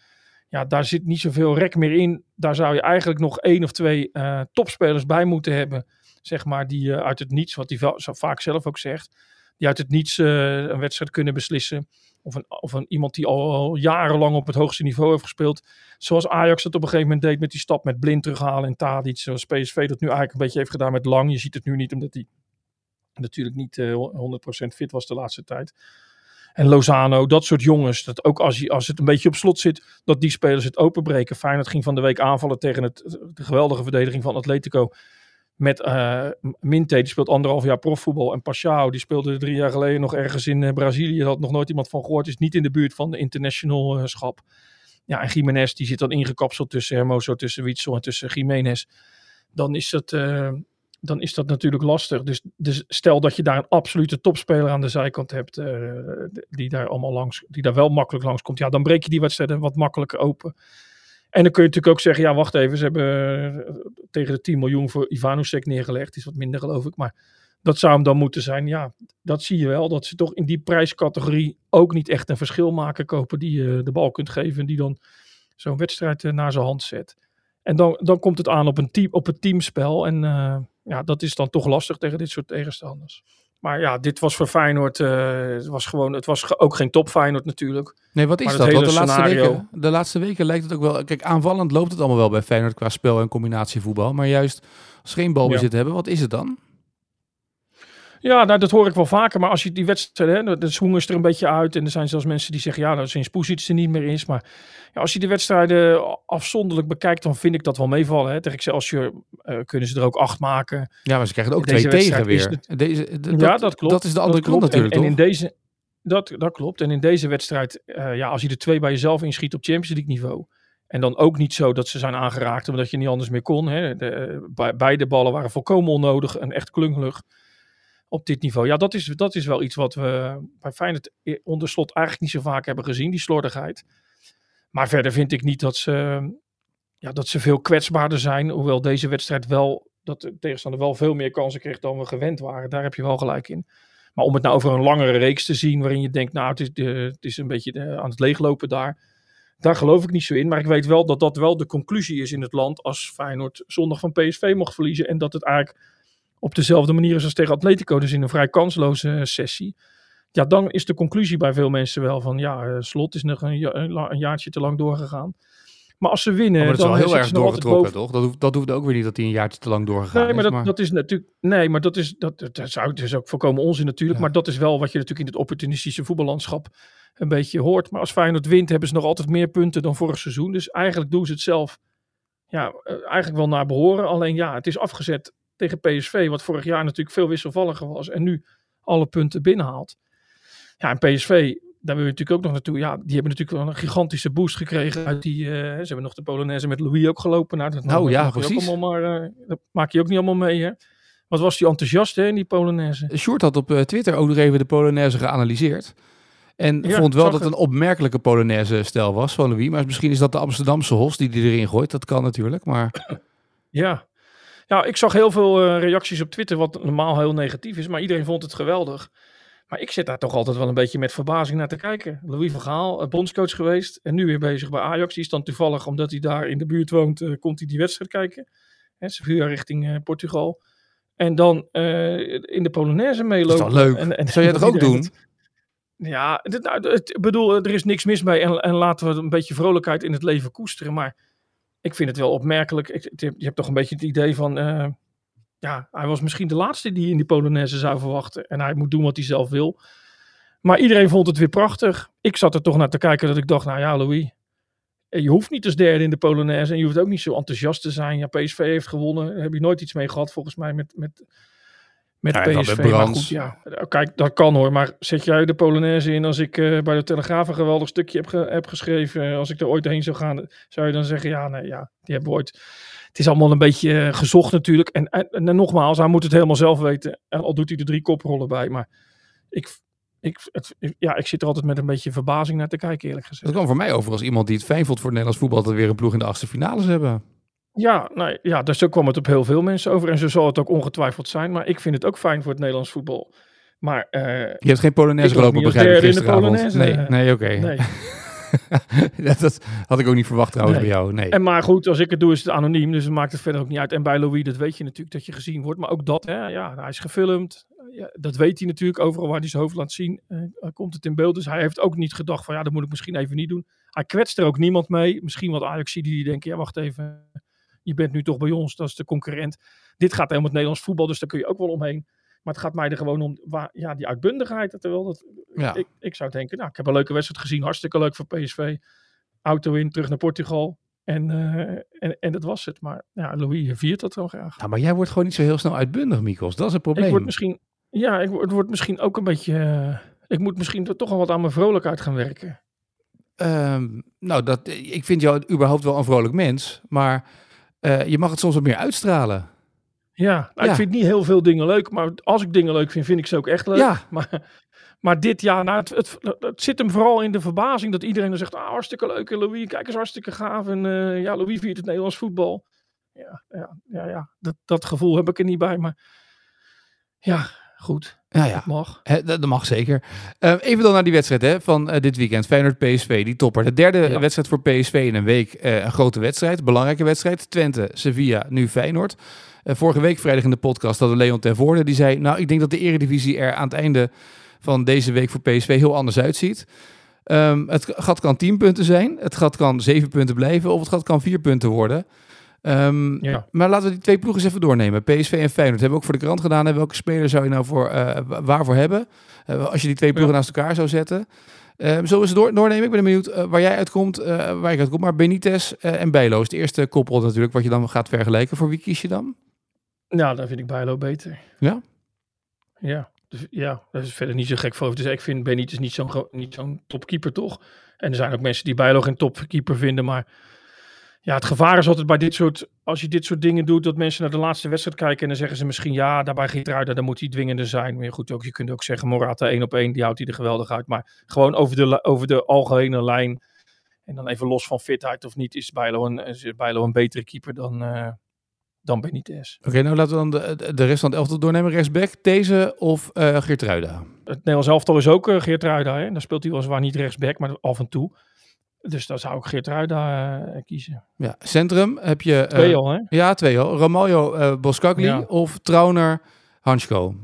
Ja, daar zit niet zoveel rek meer in. Daar zou je eigenlijk nog één of twee uh, topspelers bij moeten hebben. Zeg maar, die uit het niets, wat hij vaak zelf ook zegt, die uit het niets een wedstrijd kunnen beslissen. Of, een, of een, iemand die al, jarenlang op het hoogste niveau heeft gespeeld. Zoals Ajax dat op een gegeven moment deed met die stap met blind terughalen en Tadic. Zoals PSV dat nu eigenlijk een beetje heeft gedaan met Lang. Je ziet het nu niet omdat hij natuurlijk niet uh, 100% fit was de laatste tijd. En Lozano, dat soort jongens. Dat ook als, je, als het een beetje op slot zit, dat die spelers het openbreken. Feyenoord ging van de week aanvallen tegen het, de geweldige verdediging van Atletico. Met uh, Minte, die speelt anderhalf jaar profvoetbal. En Pashao, die speelde drie jaar geleden nog ergens in uh, Brazilië. Had nog nooit iemand van gehoord. Is niet in de buurt van de international uh, schap. Ja, en Jiménez, die zit dan ingekapseld tussen Hermoso, tussen Witsel en tussen Jiménez. Dan is dat, dan is dat natuurlijk lastig. Dus, dus, stel dat je daar een absolute topspeler aan de zijkant hebt. die daar allemaal langs, die daar wel makkelijk langs komt. Ja, dan breek je die wedstrijden wat makkelijker open. En dan kun je natuurlijk ook zeggen, ja wacht even, ze hebben eh, tegen de 10 miljoen voor Ivanusek neergelegd. Is wat minder geloof ik, maar dat zou hem dan moeten zijn. Ja, dat zie je wel, dat ze toch in die prijscategorie ook niet echt een verschil maken. Kopen die je de bal kunt geven en die dan zo'n wedstrijd eh, naar zijn hand zet. En dan, dan komt het aan op, een team, op het teamspel. En uh, ja, dat is dan toch lastig tegen dit soort tegenstanders. Maar ja, dit was voor Feyenoord. Uh, het was gewoon, het was ook geen top Feyenoord natuurlijk. Nee, wat is dat? De, laatste weken, de laatste weken lijkt het ook wel. Kijk, aanvallend loopt het allemaal wel bij Feyenoord qua spel en combinatievoetbal. Maar juist als ze geen balbezit ja. hebben, wat is het dan? Ja, nou, dat hoor ik wel vaker. Maar als je die wedstrijd, hè, de swing is er een beetje uit. En er zijn zelfs mensen die zeggen, ja, dat sinds Poesic er niet meer is. Maar ja, als je de wedstrijden afzonderlijk bekijkt, dan vind ik dat wel meevallen. Hè. Tegen Excelsior uh, kunnen ze er ook acht maken. Ja, maar ze krijgen ook twee tegen weer. Het, deze, dat, ja, dat klopt. Dat is de andere kant natuurlijk, en, en in deze, dat, dat klopt. En in deze wedstrijd, uh, ja, als je er twee bij jezelf inschiet op Champions League niveau... En dan ook niet zo dat ze zijn aangeraakt omdat je niet anders meer kon. Hè. De, beide ballen waren volkomen onnodig en echt klungelig op dit niveau. Ja, dat is, dat is wel iets wat we bij Feyenoord onder slot eigenlijk niet zo vaak hebben gezien, die slordigheid. Maar verder vind ik niet dat ze, ja, dat ze veel kwetsbaarder zijn. Hoewel deze wedstrijd wel, dat de tegenstander wel veel meer kansen kreeg dan we gewend waren. Daar heb je wel gelijk in. Maar om het nou over een langere reeks te zien, waarin je denkt, nou, het is, het is een beetje aan het leeglopen daar. Daar geloof ik niet zo in. Maar ik weet wel dat dat wel de conclusie is in het land als Feyenoord zondag van PSV mocht verliezen. En dat het eigenlijk op dezelfde manier is als tegen Atletico, dus in een vrij kansloze eh, sessie. Ja, dan is de conclusie bij veel mensen wel van ja, eh, slot is nog een, een jaartje te lang doorgegaan. Maar als ze winnen, oh, maar dat is wel heel erg doorgetrokken, toch? Dat hoeft, dat hoeft ook weer niet dat hij een jaartje te lang doorgegaan nee, maar is. Dat, dat is natuurlijk, nee, maar dat is, dat, dat, zou, dat is ook voorkomen onzin natuurlijk. Ja. Maar dat is wel wat je natuurlijk in het opportunistische voetballandschap een beetje hoort. Maar als Feyenoord wint, hebben ze nog altijd meer punten dan vorig seizoen. Dus eigenlijk doen ze het zelf ja, eh, eigenlijk wel naar behoren. Alleen ja, het is afgezet tegen PSV, wat vorig jaar natuurlijk veel wisselvalliger was en nu alle punten binnenhaalt. Ja, en PSV, daar wil je natuurlijk ook nog naartoe. Ja, die hebben natuurlijk wel een gigantische boost gekregen uit die. Uh, ze hebben nog de Polonaise met Louis ook gelopen. Nou, dat nou ja, precies. Maar, uh, dat maak je ook niet allemaal mee, hè? Wat was die enthousiast hè, in die Polonaise? Short had op uh, Twitter ook nog even de Polonaise geanalyseerd. En ja, vond wel dat het een opmerkelijke Polonaise stijl was van Louis. Maar misschien is dat de Amsterdamse hos die die erin gooit. Dat kan natuurlijk, maar... Ja, ja, ik zag heel veel uh, reacties op Twitter, wat normaal heel negatief is, maar iedereen vond het geweldig. Maar ik zit daar toch altijd wel een beetje met verbazing naar te kijken. Louis van Gaal, uh, bondscoach geweest en nu weer bezig bij Ajax. Die is dan toevallig, omdat hij daar in de buurt woont, uh, komt hij die wedstrijd kijken. Hè, Sevilla richting Portugal. En dan in de Polonaise meelopen. Dat is leuk? En, en, Zou jij dat ook doen? Het, ja, nou, het, bedoel, er is niks mis mee en, en laten we een beetje vrolijkheid in het leven koesteren. Maar ik vind het wel opmerkelijk. Je hebt toch een beetje het idee van. Uh, ja, hij was misschien de laatste die in die Polonaise zou verwachten. En hij moet doen wat hij zelf wil. Maar iedereen vond het weer prachtig. Ik zat er toch naar te kijken dat ik dacht, nou ja, Louis. Eh, je hoeft niet als derde in de Polonaise. En je hoeft ook niet zo enthousiast te zijn. Ja, PSV heeft gewonnen. Daar heb je nooit iets mee gehad, volgens mij, met, met, met ja, PSV. Maar goed, ja. Kijk, dat kan hoor. Maar zet jij de Polonaise in als ik uh, bij de Telegraaf een geweldig stukje heb, ge heb geschreven. Uh, als ik er ooit heen zou gaan, zou je dan zeggen, ja, nee, ja, die hebben we ooit. Het is allemaal een beetje uh, gezocht natuurlijk. En, en, en, nogmaals, hij moet het helemaal zelf weten. En al doet hij er drie koprollen bij. Maar ik, ik, het, ja, ik zit er altijd met een beetje verbazing naar te kijken, eerlijk gezegd. Dat kwam voor mij over als iemand die het fijn vond voor het Nederlands voetbal... dat we weer een ploeg in de achtste finales hebben. Ja, nou, ja, dus zo kwam het op heel veel mensen over. En zo zal het ook ongetwijfeld zijn. Maar ik vind het ook fijn voor het Nederlands voetbal. Maar, uh, je hebt geen Polonaise gelopen, begrijp ik, gisteravond. Nee, nee oké. Okay. Nee. dat, dat, had ik ook niet verwacht trouwens nee. bij jou. Nee. En maar goed, als ik het doe is het anoniem, dus het maakt het verder ook niet uit. En bij Louis, dat weet je natuurlijk dat je gezien wordt. Maar ook dat, hè, ja, hij is gefilmd. Ja, dat weet hij natuurlijk. Overal waar hij zijn hoofd laat zien, uh, komt het in beeld. Dus hij heeft ook niet gedacht van, ja, dat moet ik misschien even niet doen. Hij kwetst er ook niemand mee. Misschien wat Ajax die denken, ja, wacht even je bent nu toch bij ons, dat is de concurrent. Dit gaat helemaal het Nederlands voetbal, dus daar kun je ook wel omheen. Maar het gaat mij er gewoon om, waar, ja, die uitbundigheid. Terwijl dat, ja. ik, ik zou denken, nou, ik heb een leuke wedstrijd gezien, hartstikke leuk voor PSV. Auto in, terug naar Portugal. En, uh, en, en dat was het. Maar ja, Louis viert dat wel graag. Nou, maar jij wordt gewoon niet zo heel snel uitbundig, Mikos. Dat is het probleem. Ik word misschien, ja, ik, het wordt misschien ook een beetje... Uh, ik moet misschien toch al wat aan mijn vrolijkheid gaan werken. Um, nou, dat, ik vind jou überhaupt wel een vrolijk mens. Maar uh, je mag het soms wat meer uitstralen. Ja, nou, ja, ik vind niet heel veel dingen leuk. Maar als ik dingen leuk vind, vind ik ze ook echt leuk. Ja. Maar maar dit jaar, nou, het, het, het, zit hem vooral in de verbazing dat iedereen dan zegt, ah, hartstikke leuk, en Louis, kijk eens, hartstikke gaaf. En uh, ja, Louis viert het Nederlands voetbal. Ja, ja, ja, ja. Dat, dat gevoel heb ik er niet bij, maar ja, goed. Ja, ja. Dat mag. He, dat, mag zeker. Uh, even dan naar die wedstrijd hè, van uh, dit weekend. Feyenoord-PSV, die topper. De derde ja. wedstrijd voor PSV in een week. Uh, een grote wedstrijd, belangrijke wedstrijd. Twente, Sevilla, nu Feyenoord. vorige week vrijdag in de podcast hadden Leon ten Voorde. Die zei, nou, ik denk dat de eredivisie er aan het einde van deze week voor PSV heel anders uitziet. Um, het gat kan 10 punten zijn, het gat kan 7 punten blijven of het gat kan 4 punten worden. Um, ja. Maar laten we die twee ploegen eens even doornemen. PSV en Feyenoord hebben we ook voor de krant gedaan. En welke speler zou je nou voor, uh, waarvoor hebben? Uh, als je die twee ploegen ja. naast elkaar zou zetten. Um, zullen we ze door, doornemen? Ik ben benieuwd uh, waar jij uitkomt, waar ik uitkom. Maar Benitez en Bijlo is de eerste koppel natuurlijk wat je dan gaat vergelijken. Voor wie kies je dan? Nou, dan vind ik Bijlo beter. Ja? Ja. Dus ja, dat is verder niet zo gek voor. Dus ik vind Benitez niet zo'n niet zo'n topkeeper, toch? En er zijn ook mensen die Bijlo geen topkeeper vinden, maar ja, het gevaar is altijd bij dit soort, als je dit soort dingen doet, dat mensen naar de laatste wedstrijd kijken en dan zeggen ze misschien, ja, daarbij Geertruida, dan moet hij dwingender zijn. Maar goed, ook, je kunt ook zeggen, Morata één op één, die houdt hij er geweldig uit. Maar gewoon over de, over de algehele lijn, en dan even los van fitheid of niet, is Bijlo een, is Bijlo een betere keeper dan, uh, dan Benitez. Oké, okay, nou laten we dan de, de rest van het elftal doornemen. Rechtsback, deze of uh, Geertruida? Het Nederlands elftal is ook uh, Geertruida. Hè? Dan speelt hij weliswaar niet rechtsback, maar af en toe. Dus dan zou ik Geertruida uh, kiezen. Ja, centrum heb je... twee al, hè? Ja, twee al. Romaglio uh, Boskakli ja. of Trauner Hansko?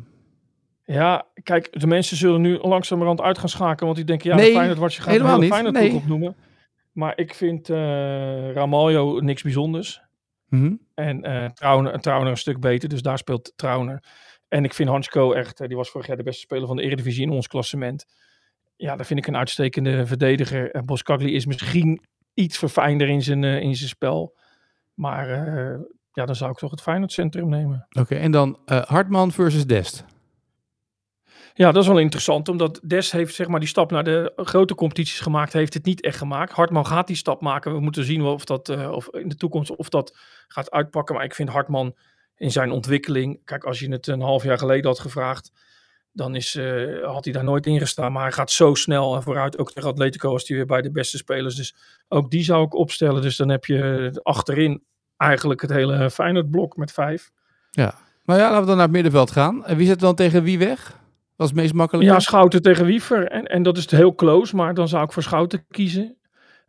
Ja, kijk, de mensen zullen nu langzamerhand uit gaan schakelen, want die denken, ja, nee, Feyenoord wat je gaat helemaal niet. Feyenoord nee. opnoemen. Maar ik vind Ramaljo niks bijzonders. Mm -hmm. En Trauner, Trauner een stuk beter, dus daar speelt Trauner. En ik vind Hansko echt, die was vorig jaar de beste speler van de Eredivisie in ons klassement. Ja, daar vind ik een uitstekende verdediger. En Boskagli is misschien iets verfijnder in zijn, uh, in zijn spel. Maar ja, dan zou ik toch het Feyenoord centrum nemen. Oké, okay, en dan Hartman versus Dest. Ja, dat is wel interessant, omdat Des heeft zeg maar die stap naar de grote competities gemaakt, heeft het niet echt gemaakt. Hartman gaat die stap maken. We moeten zien of dat uh, of in de toekomst of dat gaat uitpakken. Maar ik vind Hartman in zijn ontwikkeling, kijk, als je het een half jaar geleden had gevraagd, dan is, uh, had hij daar nooit in gestaan. Maar hij gaat zo snel en vooruit. Ook tegen Atletico was hij weer bij de beste spelers. Dus ook die zou ik opstellen. Dus dan heb je achterin eigenlijk het hele Feyenoord blok met vijf. Ja, maar ja, laten we dan naar het middenveld gaan. En wie zet dan tegen wie weg? Dat is het meest makkelijk. Ja, Schouten tegen Wiever. En, en dat is heel close, maar dan zou ik voor Schouten kiezen.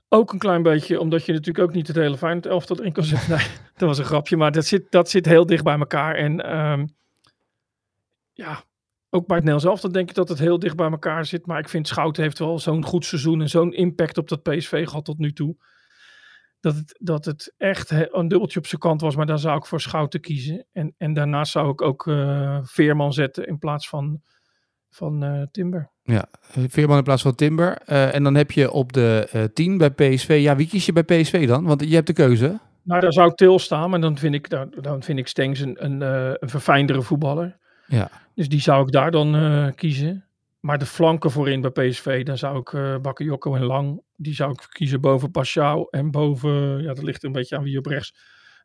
Ook een klein beetje, omdat je natuurlijk ook niet het hele Feyenoord elftal erin kan zetten. Nee, dat was een grapje, maar dat zit, dat zit heel dicht bij elkaar. En um, ja, ook bij het Nederlands elftal denk ik dat het heel dicht bij elkaar zit. Maar ik vind Schouten heeft wel zo'n goed seizoen en zo'n impact op dat PSV gehad tot nu toe. Dat het, dat het echt een dubbeltje op zijn kant was, maar daar zou ik voor Schouten kiezen. En, en daarnaast zou ik ook uh, Veerman zetten in plaats van van uh, Timber. Ja, Veerman in plaats van Timber. Uh, en dan heb je op de uh, 10 bij PSV. Ja, wie kies je bij PSV dan? Want je hebt de keuze. Nou, daar zou ik Til staan, maar dan vind ik, dan, dan vind ik Stengs een, een, een verfijndere voetballer. Ja. Dus die zou ik daar dan kiezen. Maar de flanken voorin bij PSV, dan zou ik uh, Bakayoko en Lang, die zou ik kiezen boven Pashao en boven, ja, dat ligt een beetje aan wie je op rechts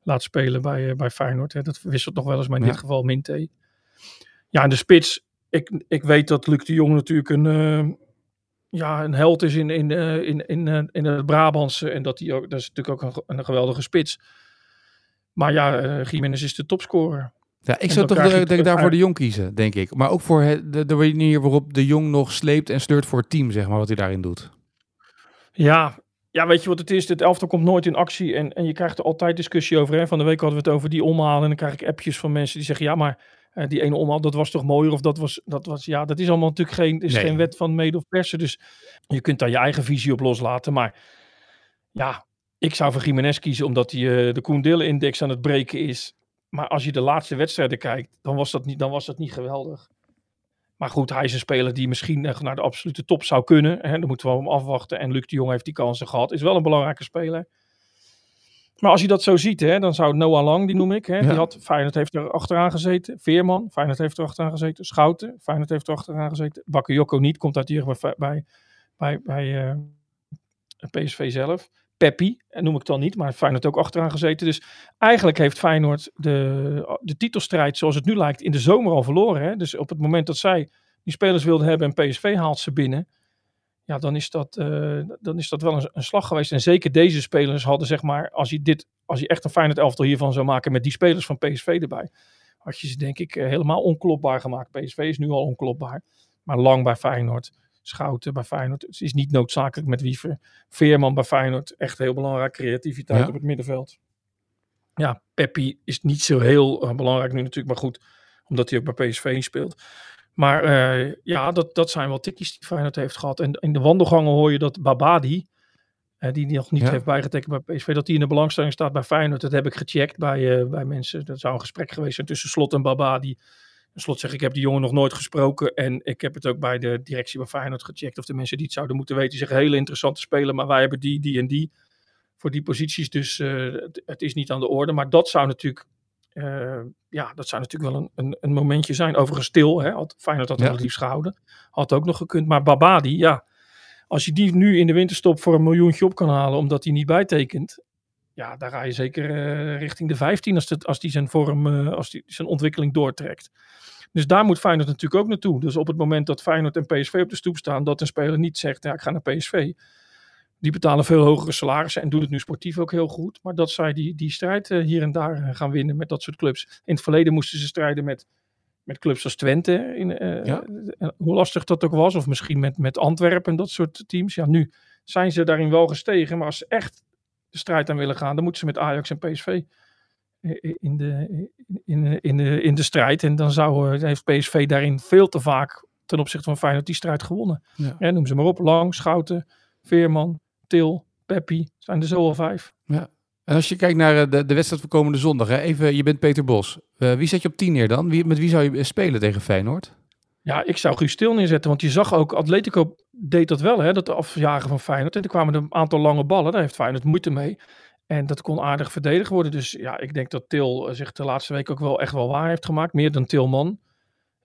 laat spelen bij, bij Feyenoord. Hè. Dat wisselt nog wel eens, maar in ja. dit geval Minte. Ja, en de spits, ik, ik weet dat Luc de Jong natuurlijk een, uh, ja, een held is in, in, in, in, in het Brabantse. En dat, hij ook, dat is natuurlijk ook een, een geweldige spits. Maar ja, uh, Jiménez is de topscorer. Ja, ik zou toch de, denk, daarvoor de Jong kiezen, denk ik. Maar ook voor het, de, de manier waarop de Jong nog sleept en sleurt voor het team, zeg maar, wat hij daarin doet. Ja, ja, weet je wat het is? Dit elftal komt nooit in actie en, en je krijgt er altijd discussie over. Hè? Van de week hadden we het over die omhalen en dan krijg ik appjes van mensen die zeggen... ja, maar uh, die ene omhaal, dat was toch mooier? Of dat was, dat was, ja, dat is allemaal natuurlijk geen, is nee. geen wet van mede of persen. Dus je kunt daar je eigen visie op loslaten. Maar ja, ik zou voor Jiménez kiezen omdat hij uh, de Koendille-index aan het breken is. Maar als je de laatste wedstrijden kijkt, dan was dat niet, dan was dat niet geweldig. Maar goed, hij is een speler die misschien naar de absolute top zou kunnen. Hè, daar moeten we hem afwachten. En Luc de Jong heeft die kansen gehad. Is wel een belangrijke speler. Maar als je dat zo ziet, hè, dan zou Noah Lang, die noem ik, hè, Ja. die had, Feyenoord heeft er achteraan gezeten. Veerman, Feyenoord heeft er achteraan gezeten. Schouten, Feyenoord heeft er achteraan gezeten. Bakayoko niet, komt uit hier bij, bij, bij, bij eh, PSV zelf. Peppi, en noem ik dan niet, maar Feyenoord ook achteraan gezeten. Dus eigenlijk heeft Feyenoord de, de titelstrijd zoals het nu lijkt in de zomer al verloren. Hè? Dus op het moment dat zij die spelers wilden hebben en PSV haalt ze binnen. Ja, dan is dat, eh, dan is dat wel een, een slag geweest. En zeker deze spelers hadden, zeg maar, als je, dit, als je echt een Feyenoord elftal hiervan zou maken met die spelers van PSV erbij. Had je ze denk ik eh, helemaal onklopbaar gemaakt. PSV is nu al onklopbaar. Maar lang bij Feyenoord. Schouten bij Feyenoord. Het is niet noodzakelijk met Wiever. Veerman bij Feyenoord. Echt heel belangrijk. Creativiteit Ja. op het middenveld. Ja, Peppi is niet zo heel eh, belangrijk nu natuurlijk. Maar goed, omdat hij ook bij PSV speelt. Maar eh, ja, dat, dat zijn wel tikjes die Feyenoord heeft gehad. En in de wandelgangen hoor je dat Babadi, eh, die nog niet Ja. heeft bijgetekend bij PSV, dat die in de belangstelling staat bij Feyenoord. Dat heb ik gecheckt bij, bij mensen. Dat zou een gesprek geweest zijn tussen Slot en Babadi. Slot zegt, ik heb die jongen nog nooit gesproken. En ik heb het ook bij de directie bij Feyenoord gecheckt. Of de mensen die het zouden moeten weten, zeggen, hele interessante speler. Maar wij hebben die, die en die voor die posities. Dus eh, het, het is niet aan de orde. Maar dat zou natuurlijk... eh, ja, dat zou natuurlijk wel een, een, een momentje zijn. Overigens stil, hè. Had, Feyenoord had Ja. het liefst gehouden. Had ook nog gekund. Maar Babadi, ja. Als je die nu in de winterstop voor een miljoentje op kan halen, omdat hij niet bijtekent. Ja, daar ga je zeker eh, richting de 15 als, het, als die zijn vorm, eh, als die zijn ontwikkeling doortrekt. Dus daar moet Feyenoord natuurlijk ook naartoe. Dus op het moment dat Feyenoord en PSV op de stoep staan, dat een speler niet zegt, ja, ik ga naar PSV. Die betalen veel hogere salarissen en doen het nu sportief ook heel goed. Maar dat zij die, die strijd eh, hier en daar gaan winnen met dat soort clubs. In het verleden moesten ze strijden met, met clubs als Twente. In, Ja. hoe lastig dat ook was. Of misschien met, met Antwerpen en dat soort teams. Ja, nu zijn ze daarin wel gestegen. Maar als ze echt de strijd aan willen gaan, dan moeten ze met Ajax en PSV in de, in, de- in, de, in de strijd. En dan zou, eh, heeft PSV daarin veel te vaak ten opzichte van Feyenoord die strijd gewonnen. Ja. Ja, noem ze maar op. Lang, Schouten, Veerman, Til, Peppi. Zijn er zo al vijf. En als je kijkt naar eh, de, de wedstrijd van komende zondag, hè, even, je bent Peter Bos. Eh, wie zet je op 10 neer dan? Wie, met wie zou je spelen tegen Feyenoord? Ja, ik zou Guus Stil neerzetten. Want je zag ook, Atletico deed dat wel, hè, dat afjagen van Feyenoord. En er kwamen een aantal lange ballen, daar heeft Feyenoord moeite mee. En dat kon aardig verdedigd worden. Dus ja, ik denk dat Til eh, zich de laatste week ook wel echt wel waar heeft gemaakt. Meer dan Tilman.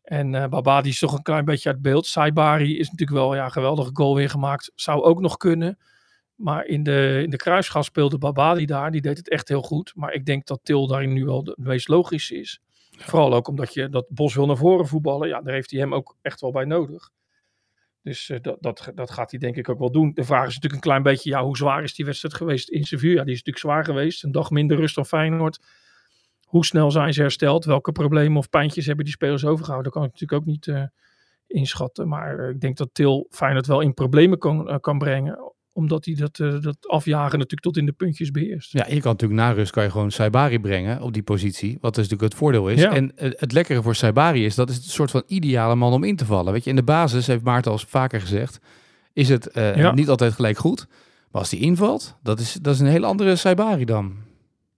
En eh Babadi is toch een klein beetje uit beeld. Saibari is natuurlijk wel ja, een geweldige goal weer gemaakt. Zou ook nog kunnen. Maar in de, in de kruisgas speelde Babadi daar. Die deed het echt heel goed. Maar ik denk dat Til daarin nu wel de meest logische is. Vooral ook omdat je dat Bos wil naar voren voetballen. Ja, daar heeft hij hem ook echt wel bij nodig. Dus eh, dat, dat, dat gaat hij denk ik ook wel doen. De vraag is natuurlijk een klein beetje, ja, hoe zwaar is die wedstrijd geweest in Sevilla? Ja, die is natuurlijk zwaar geweest. Een dag minder rust dan Feyenoord. Hoe snel zijn ze hersteld? Welke problemen of pijntjes hebben die spelers overgehouden? Dat kan ik natuurlijk ook niet eh, inschatten. Maar eh, ik denk dat Til Feyenoord wel in problemen kan, kan brengen. Omdat hij dat, eh, dat afjagen natuurlijk tot in de puntjes beheerst. Ja, je kan natuurlijk na rust kan je gewoon Saibari brengen op die positie. Wat dus natuurlijk het voordeel is. Ja. En het lekkere voor Saibari is, dat is een soort van ideale man om in te vallen. Weet je, in de basis, heeft Maarten al vaker gezegd, is het eh, Ja. niet altijd gelijk goed. Maar als die invalt, dat is, dat is een hele andere Saibari dan.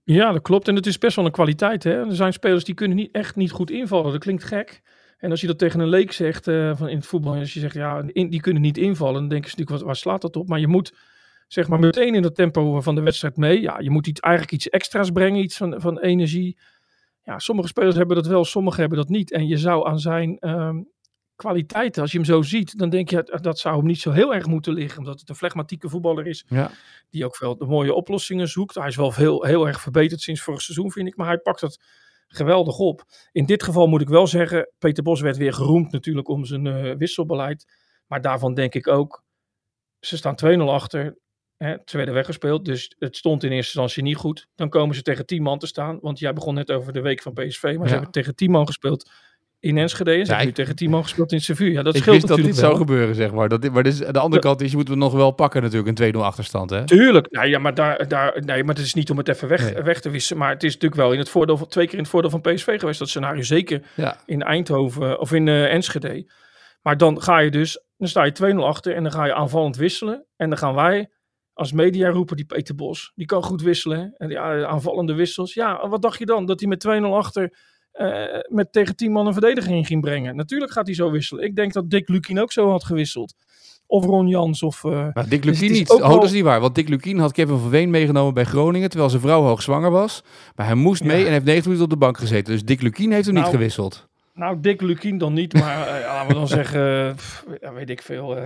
Ja, dat klopt. En het is best wel een kwaliteit. Hè? Er zijn spelers die kunnen niet, echt niet goed invallen. Dat klinkt gek. En als je dat tegen een leek zegt eh, van in het voetbal, als je zegt ja, in- die kunnen niet invallen, dan denken ze natuurlijk, wat, waar slaat dat op? Maar je moet zeg maar meteen in het tempo van de wedstrijd mee. Ja, je moet iets, eigenlijk iets extra's brengen, iets van, van energie. Ja, sommige spelers hebben dat wel, sommige hebben dat niet. En je zou aan zijn ehm, kwaliteiten, als je hem zo ziet, dan denk je dat zou hem niet zo heel erg moeten liggen, omdat het een flegmatieke voetballer is Ja. die ook veel de mooie oplossingen zoekt. Hij is wel heel, heel erg verbeterd sinds vorig seizoen, vind ik. Maar hij pakt het geweldig op. In dit geval moet ik wel zeggen, Peter Bos werd weer geroemd natuurlijk om zijn eh, wisselbeleid. Maar daarvan denk ik ook, ze staan 2-0 achter. Hè, ze werden weggespeeld, dus het stond in eerste instantie niet goed. Dan komen ze tegen 10 man te staan. Want jij begon net over de week van PSV, maar Ja. ze hebben tegen 10 man gespeeld in Enschede. Ze Ja, hebben nu ik- tegen 10 man gespeeld in Sevilla. Dat ik scheelt wist dat dit natuurlijk zou gebeuren, zeg maar. Dat, dit- maar dit is, de andere Ja. kant is, je moet hem nog wel pakken natuurlijk, een 2-0 achterstand. Hè? Tuurlijk. Nee, ja, maar, daar, daar, nee, maar het is niet om het even weg, Nee. weg te wissen. Maar het is natuurlijk wel in het voordeel van, twee keer in het voordeel van PSV geweest. Dat scenario zeker Ja. in Eindhoven of in eh, Enschede. Maar dan ga je dus, dan sta je 2-0 achter en dan ga je aanvallend wisselen. En dan gaan wij als media roepen, die Peter Bos, die kan goed wisselen. En die ah, aanvallende wissels. Ja, wat dacht je dan? Dat hij met 2-0 achter eh, met tegen 10 man een verdediging ging brengen. Natuurlijk gaat hij zo wisselen. Ik denk dat Dick Lukien ook zo had gewisseld. of Ron Jans of... eh, Maar Dick Dus Lukien is niet. Oh, wel- dat is niet waar. Want Dick Lukien had Kevin van Veen meegenomen bij Groningen... terwijl zijn vrouw hoogzwanger was. Maar hij moest Ja. mee en heeft 90 minuten op de bank gezeten. Dus Dick Lukien heeft hem niet Nou, gewisseld. nou, Dick Lukien dan niet, maar eh, ja, laten we dan zeggen, pff, ja, weet ik veel.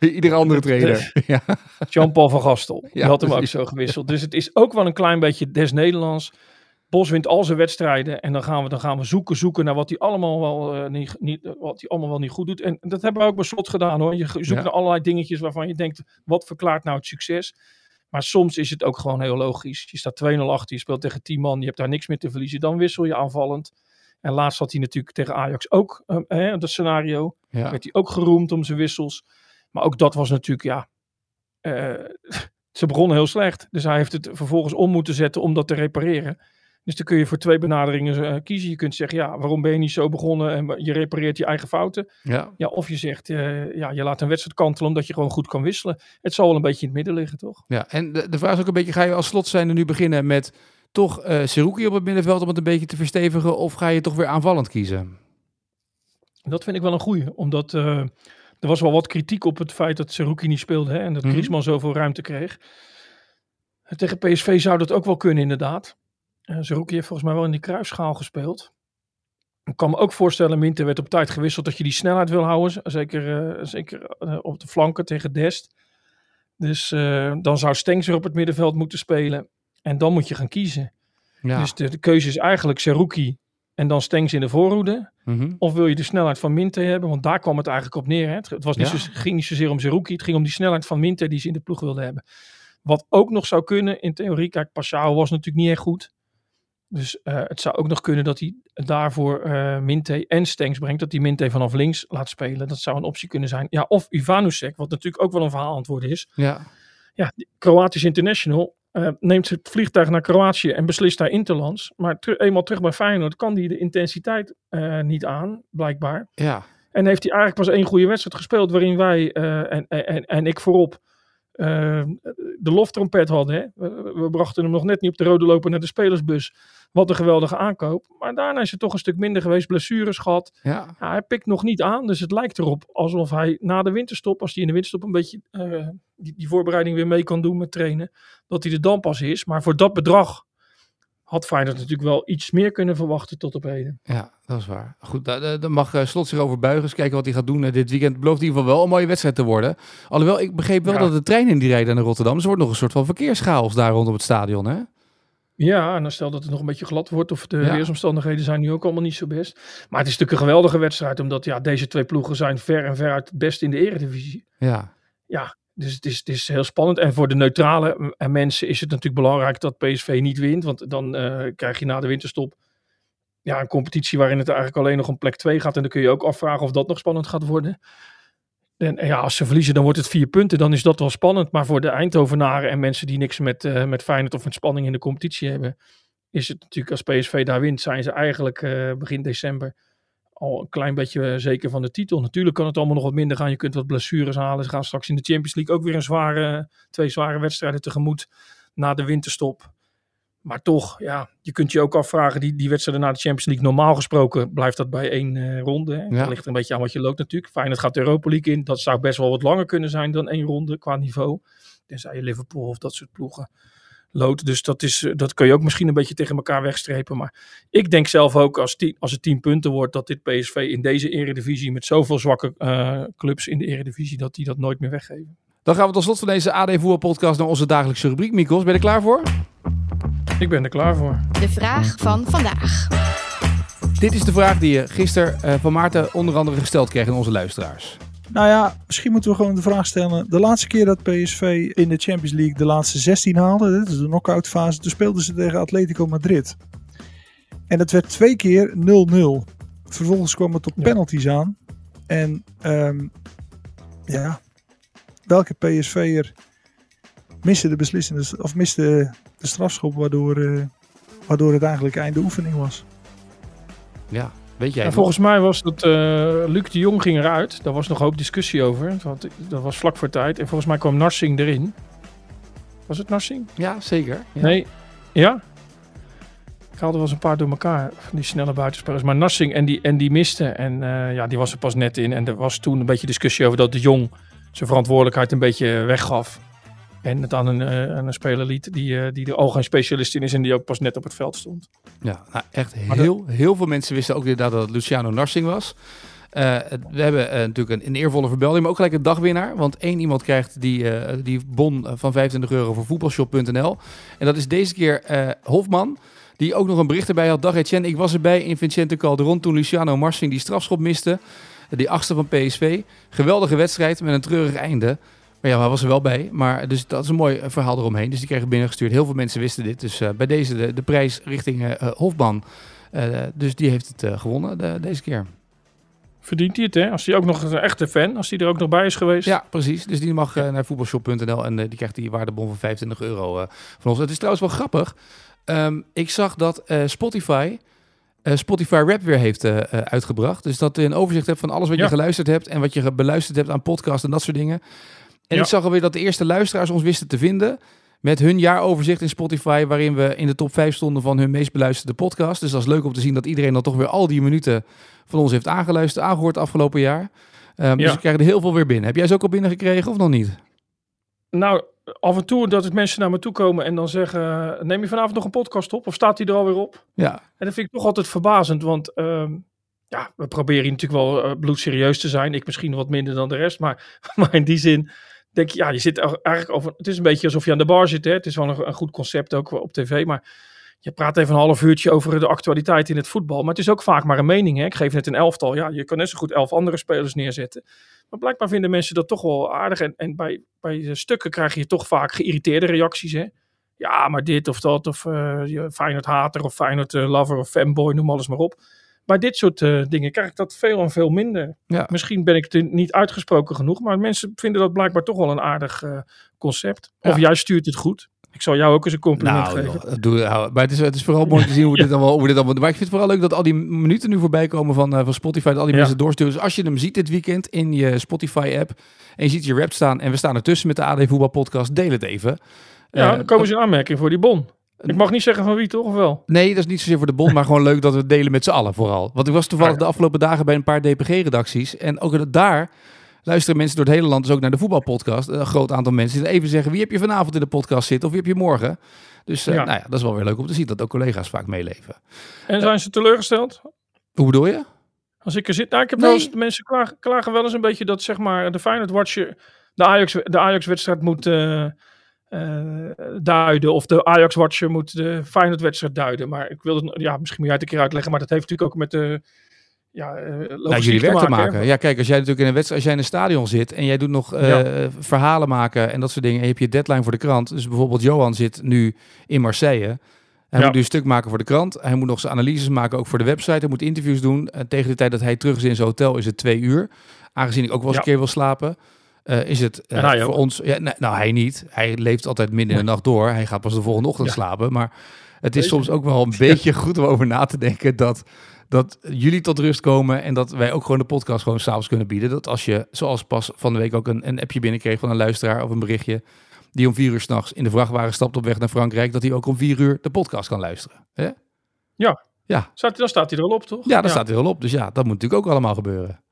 Iedere andere trainer. Ja. Jean-Paul van Gastel. Die had hem ook zo gewisseld. Dus het is ook wel een klein beetje des Nederlands. Bos wint al zijn wedstrijden en dan gaan we, dan gaan we zoeken, zoeken naar wat hij allemaal wel, eh, niet, niet, wat hij allemaal wel niet goed doet. En dat hebben we ook bij slot gedaan hoor. Je zoekt Ja. naar allerlei dingetjes waarvan je denkt, wat verklaart nou het succes? Maar soms is het ook gewoon heel logisch. Je staat 2-0 achter, je speelt tegen 10 man, je hebt daar niks meer te verliezen. Dan wissel je aanvallend. En laatst had hij natuurlijk tegen Ajax ook eh, hè, dat scenario. Ja. Werd hij ook geroemd om zijn wissels. Maar ook dat was natuurlijk, ja. eh, ze begonnen heel slecht. Dus hij heeft het vervolgens om moeten zetten om dat te repareren. Dus dan kun je voor twee benaderingen eh, kiezen. Je kunt zeggen, ja, waarom ben je niet zo begonnen en je repareert je eigen fouten. Ja. Ja, of je zegt, eh, ja, je laat een wedstrijd kantelen omdat je gewoon goed kan wisselen. Het zal wel een beetje in het midden liggen, toch? Ja, en de, de vraag is ook een beetje, ga je als slot zijn nu beginnen met toch eh Seruki op het middenveld om het een beetje te verstevigen? Of ga je toch weer aanvallend kiezen? Dat vind ik wel een goeie, omdat er was wel wat kritiek op het feit dat Seruki niet speelde hè, en dat Mhm. Griezmann zoveel ruimte kreeg. Tegen PSV zou dat ook wel kunnen, inderdaad. Uh, Seruki heeft volgens mij wel in die kruisschaal gespeeld. Ik kan me ook voorstellen, Minter werd op tijd gewisseld dat je die snelheid wil houden. Zeker, eh, zeker eh, op de flanken tegen Dest. Dus eh, dan zou Stenks er op het middenveld moeten spelen. En dan moet je gaan kiezen. Ja. Dus de, de keuze is eigenlijk Seruki en dan Stenks in de voorhoede. Mhm. Of wil je de snelheid van Minte hebben? Want daar kwam het eigenlijk op neer. Hè? Het, het was niet Ja. zo, ging niet zozeer om Zerouki. Het ging om die snelheid van Minte die ze in de ploeg wilden hebben. Wat ook nog zou kunnen in theorie. Kijk, Pashao was natuurlijk niet echt goed. Dus eh, het zou ook nog kunnen dat hij daarvoor eh Minte en Stenks brengt. Dat hij Minte vanaf links laat spelen. Dat zou een optie kunnen zijn. Ja, of Ivanusek, wat natuurlijk ook wel een verhaal aan het worden is. Ja. Ja, Kroatisch international eh, neemt het vliegtuig naar Kroatië en beslist daar interlands. Maar ter- eenmaal terug bij Feyenoord kan hij de intensiteit niet aan, blijkbaar. Ja. En heeft hij eigenlijk pas één goede wedstrijd gespeeld waarin wij en, en, en ik voorop de loftrompet hadden. Hè? We, we brachten hem nog net niet op de rode loper naar de spelersbus. Wat een geweldige aankoop. Maar daarna is het toch een stuk minder geweest. Blessures gehad. Ja. Ja, hij pikt nog niet aan. Dus het lijkt erop alsof hij na de winterstop, als hij in de winterstop een beetje eh, die, die voorbereiding weer mee kan doen met trainen, dat hij er dan pas is. Maar voor dat bedrag had Feyenoord natuurlijk wel iets meer kunnen verwachten tot op heden. Ja, dat is waar. Goed, daar, mag eh, Slot zich over buigen. Eens kijken wat hij gaat doen eh, dit weekend. Belooft in ieder geval wel een mooie wedstrijd te worden. Alhoewel, ik begreep wel Ja. dat de treinen die rijden naar Rotterdam. Dus er wordt nog een soort van verkeerschaos daar rondom het stadion, hè? Ja, en dan stel dat het nog een beetje glad wordt of de Ja. weersomstandigheden zijn nu ook allemaal niet zo best. Maar het is natuurlijk een geweldige wedstrijd, omdat ja, deze twee ploegen zijn ver en ver uit het beste in de eredivisie. Ja. Ja, dus het is, is heel spannend. En voor de neutrale eh, mensen is het natuurlijk belangrijk dat PSV niet wint. Want dan eh, krijg je na de winterstop ja, een competitie waarin het eigenlijk alleen nog om plek 2 gaat. En dan kun je ook afvragen of dat nog spannend gaat worden. En ja, als ze verliezen, dan wordt het vier punten. Dan is dat wel spannend. Maar voor de Eindhovenaren en mensen die niks met, eh met Feyenoord of met spanning in de competitie hebben, is het natuurlijk als PSV daar wint, zijn ze eigenlijk begin december al een klein beetje eh, zeker van de titel. Natuurlijk kan het allemaal nog wat minder gaan. Je kunt wat blessures halen. Ze gaan straks in de Champions League ook weer een zware, twee zware wedstrijden tegemoet na de winterstop. Maar toch, ja, je kunt je ook afvragen, die, die wedstrijden na de Champions League, normaal gesproken blijft dat bij één eh, ronde. Hè? Ja. Dat ligt een beetje aan wat je loopt natuurlijk. Feyenoord gaat de Europa League in. Dat zou best wel wat langer kunnen zijn dan één ronde qua niveau. Tenzij je Liverpool of dat soort ploegen loodt. Dus dat, is, eh, dat kun je ook misschien een beetje tegen elkaar wegstrepen. Maar ik denk zelf ook als, tien, als het tien punten wordt, dat dit PSV in deze eredivisie met zoveel zwakke eh, clubs in de eredivisie, dat die dat nooit meer weggeven. Dan gaan we tot slot van deze AD Voetbal podcast naar onze dagelijkse rubriek. Mikos, ben je er klaar voor? Ik ben er klaar voor. De vraag van vandaag. Dit is de vraag die je gisteren eh, van Maarten onder andere gesteld kreeg aan onze luisteraars. Nou ja, misschien moeten we gewoon de vraag stellen. De laatste keer dat PSV in de Champions League de laatste 16 haalde, dit is de knock-out fase, toen speelden ze tegen Atletico Madrid. En het werd twee keer 0-0. Vervolgens kwam het tot Ja. penalties aan. En ehm, ja, welke PSV'er miste de beslissende, of miste de strafschop waardoor, eh, waardoor het eigenlijk einde oefening was? Ja, weet jij het volgens mij was dat eh Luc de Jong ging eruit. Daar was nog een hoop discussie over. Want dat was vlak voor tijd. En volgens mij kwam Narsing erin. Was het Narsing? Ja, zeker. Ja. Nee. Ja? Ik haalde wel eens een paar door elkaar, van die snelle buitenspelers. Maar Nassing en die, en die miste. En eh, ja, die was er pas net in. En er was toen een beetje discussie over dat de Jong zijn verantwoordelijkheid een beetje weggaf. En het aan een, eh, aan een speler liet die, eh, die er al geen specialist in is en die ook pas net op het veld stond. Ja, nou echt heel, heel veel mensen wisten ook inderdaad dat het Luciano Narsing was. Eh, we hebben natuurlijk een, een eervolle verbeelding, maar ook gelijk een dagwinnaar. Want één iemand krijgt die, eh, die bon van 25 euro voor voetbalshop.nl. En dat is deze keer eh, Hofman. Die ook nog een bericht erbij had. Dag Etienne, ik was erbij in Vincente Calderon toen Luciano Marsing die strafschop miste. Die achtste van PSV. Geweldige wedstrijd met een treurig einde. Maar ja, hij was er wel bij. Maar dus dat is een mooi eh, verhaal eromheen. Dus die kregen binnengestuurd. Heel veel mensen wisten dit. Dus eh, bij deze de, de prijs richting eh, Hofman. Dus die heeft het gewonnen de- deze keer. Verdient hij het, hè? Als hij ook nog een echte fan, als hij er ook nog bij is geweest. Ja, precies. Dus die mag naar voetbalshop.nl en die krijgt die waardebon van 25 euro van ons. Het is trouwens wel grappig. Ehm, ik zag dat Spotify Spotify Rap weer heeft uitgebracht. Dus dat je een overzicht hebt van alles wat Ja. je geluisterd hebt en wat je beluisterd hebt aan podcasts en dat soort dingen. En Ja. ik zag alweer dat de eerste luisteraars ons wisten te vinden met hun jaaroverzicht in Spotify, waarin we in de top 5 stonden van hun meest beluisterde podcast. Dus dat is leuk om te zien dat iedereen dan toch weer al die minuten van ons heeft aangeluisterd, aangehoord afgelopen jaar. Ehm, Dus we krijgen er heel veel weer binnen. Heb jij ze ook al binnengekregen of nog niet? Nou, af en toe dat het mensen naar me toe komen en dan zeggen... neem je vanavond nog een podcast op of staat die er alweer op? Ja, En dat vind ik toch altijd verbazend, want ehm, ja, we proberen hier natuurlijk wel eh, bloedserieus te zijn. Ik misschien wat minder dan de rest, maar, maar in die zin denk ja, je zit eigenlijk over... Het is een beetje alsof je aan de bar zit, hè. Het is wel een, goed concept ook op tv, maar je praat even een half uurtje over de actualiteit in het voetbal. Maar het is ook vaak maar een mening, hè. Ik geef net een elftal, ja, je kan net zo goed elf andere spelers neerzetten. Maar blijkbaar vinden mensen dat toch wel aardig. En, en bij, bij stukken krijg je toch vaak geïrriteerde reacties, hè. Ja, maar dit of dat, of eh je Feyenoord hater of Feyenoord eh, lover of fanboy, noem alles maar op. Bij dit soort eh, dingen krijg ik dat veel en veel minder. Ja. Misschien ben ik het niet uitgesproken genoeg, maar mensen vinden dat blijkbaar toch wel een aardig eh, concept. Of Ja. jij stuurt het goed. Ik zal jou ook eens een compliment nou, geven. joh, doe, hou- maar het is, het is vooral mooi te zien hoe we dit allemaal, hoe dit allemaal. Maar ik vind het vooral leuk dat al die minuten nu voorbij komen van, eh, van Spotify, dat al die Ja. mensen doorsturen. Dus als je hem ziet dit weekend in je Spotify-app en je ziet je rap staan en we staan ertussen met de AD Voetbal Podcast, deel het even. Ja, dan komen ze in aanmerking voor die bon. Ik mag niet zeggen van wie toch, of wel? Nee, dat is niet zozeer voor de bond, maar gewoon leuk dat we het delen met z'n allen vooral. Want ik was toevallig ja. de afgelopen dagen bij een paar DPG-redacties. En ook daar luisteren mensen door het hele land dus ook naar de voetbalpodcast. Een groot aantal mensen die even zeggen, wie heb je vanavond in de podcast zitten of wie heb je morgen? Dus eh, Ja. nou ja, dat is wel weer leuk om te zien dat ook collega's vaak meeleven. En zijn ze teleurgesteld? Hoe bedoel je? Als ik er zit, nou, ik heb Nee. wel eens, mensen klagen, klagen wel eens een beetje dat zeg maar de Feyenoord Watcher de Ajax, de Ajax wedstrijd moet eh, eh, duiden of de Ajax Watcher moet de Feyenoord wedstrijd duiden. Maar ik wil het, ja, misschien moet jij het een keer uitleggen, maar dat heeft natuurlijk ook met de ja, eh, Nou, jullie werk te maken. maken. Ja, kijk, als jij natuurlijk in een wedstrijd, als jij in een stadion zit en jij doet nog eh, Ja. verhalen maken en dat soort dingen, en je hebt je deadline voor de krant. Dus bijvoorbeeld Johan zit nu in Marseille. Hij Ja. moet nu een stuk maken voor de krant. Hij moet nog zijn analyses maken, ook voor de website. Hij moet interviews doen. En tegen de tijd dat hij terug is in zijn hotel is het twee uur. Aangezien ik ook wel eens Ja. een keer wil slapen, eh, is het eh, voor ook. ons... Ja, nee, nou, hij niet. Hij leeft altijd midden in de nacht door. Hij gaat pas de volgende ochtend Ja. slapen. Maar het is Deze- soms ook wel een beetje goed om over na te denken dat dat jullie tot rust komen en dat wij ook gewoon de podcast gewoon s'avonds kunnen bieden. Dat als je, zoals pas van de week ook een, een appje binnenkreeg van een luisteraar of een berichtje, die om vier uur s'nachts in de vrachtwagen stapt op weg naar Frankrijk, dat hij ook om vier uur de podcast kan luisteren. Hè? Staat, dan staat hij er al op, toch? Ja, daar staat hij wel op. Dus ja, dat moet natuurlijk ook allemaal gebeuren.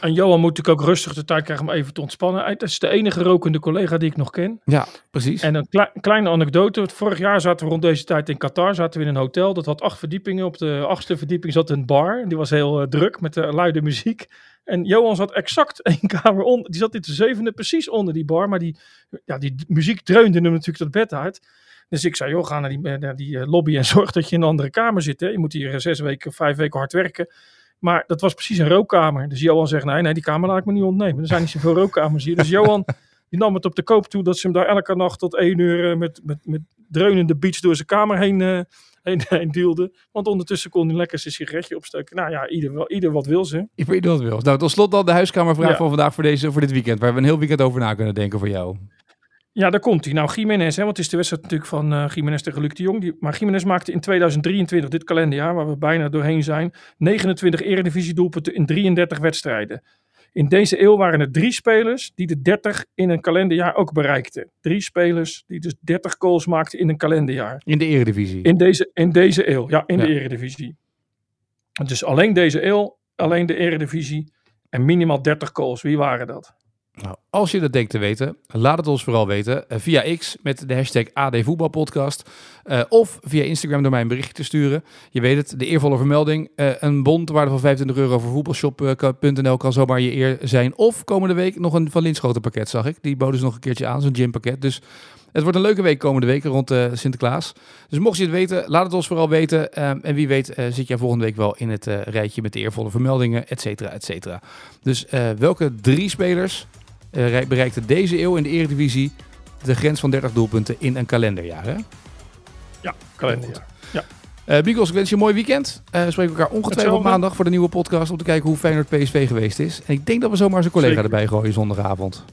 En Johan moet natuurlijk ook rustig de tijd krijgen om even te ontspannen. Hij- Dat is de enige rokende collega die ik nog ken. Ja, precies. En een klei- kleine anekdote. Vorig jaar zaten we rond deze tijd in Qatar. Zaten we in een hotel. Dat had acht verdiepingen. Op de achtste verdieping zat een bar. Die was heel eh, druk met de luide muziek. En Johan zat exact één kamer onder. Die zat in de zevende precies onder die bar. Maar die, ja, die muziek dreunde hem natuurlijk dat bed uit. Dus ik zei, joh, ga naar die, naar die eh, lobby en zorg dat je in een andere kamer zit. Hè. Je moet hier eh, zes weken, vijf weken hard werken. Maar dat was precies een rookkamer. Dus Johan zegt, nee, nee, die kamer laat ik me niet ontnemen. Er zijn niet zoveel rookkamers hier. Dus Johan, die nam het op de koop toe dat ze hem daar elke nacht tot één uur eh, met, met, met dreunende beats door zijn kamer heen, eh heen, heen duwde. Want ondertussen kon hij lekker zijn sigaretje opsteken. Nou ja, ieder, wel- ieder wat wil ze. Niet wat wil. Nou, tot slot dan de huiskamervraag Ja. van vandaag voor, deze, voor dit weekend, waar we een heel weekend over na kunnen denken voor jou. Ja, daar komt hij. Nou, Jiménez, hè, want het is de wedstrijd natuurlijk van eh Jiménez tegen Luc de Jong. Die, maar Jiménez maakte in 2023, dit kalenderjaar, waar we bijna doorheen zijn, 29 eredivisie doelpunten in 33 wedstrijden. In deze eeuw waren er drie spelers die de 30 in een kalenderjaar ook bereikten. Drie spelers die dus 30 goals maakten in een kalenderjaar. In de eredivisie. In deze, in deze eeuw, ja, in de eredivisie. Dus alleen deze eeuw, alleen de eredivisie en minimaal 30 goals. Wie waren dat? Nou, als je dat denkt te weten, laat het ons vooral weten. eh, via X met de hashtag AD Voetbalpodcast. eh, of via Instagram door mij een berichtje te sturen. Je weet het, de eervolle vermelding. eh, een bon ter waarde van 25 euro voor voetbalshop.nl kan zomaar je eer zijn. Of komende week nog een Van Linschoten pakket, zag ik. Die boden ze nog een keertje aan, zo'n gympakket. Dus het wordt een leuke week komende week rond eh, Sinterklaas. Dus mocht je het weten, laat het ons vooral weten. En wie weet zit jij volgende week wel in het rijtje met de eervolle vermeldingen, et cetera, et cetera. Dus welke drie spelers bereikte deze eeuw in de Eredivisie de grens van 30 doelpunten in een kalenderjaar? Hè? Ja, kalenderjaar. Eh Bigos, ik wens je een mooi weekend. Eh we spreken elkaar ongetwijfeld op maandag voor de nieuwe podcast om te kijken hoe Feyenoord PSV geweest is. En ik denk dat we zomaar zijn collega Zeker. erbij gooien zondagavond.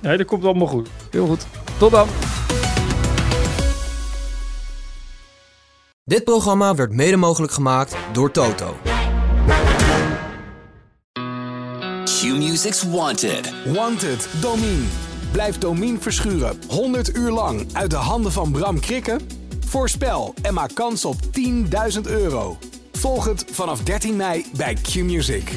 Nee, dat komt allemaal goed. Heel goed. Tot dan. Dit programma werd mede mogelijk gemaakt door Toto. Q-Music's Wanted. Wanted, Domine. Blijf Domine verschuren 100 uur lang uit de handen van Bram Krikken? Voorspel en maak kans op 10.000 euro. Volg het vanaf 13 mei bij Q-Music.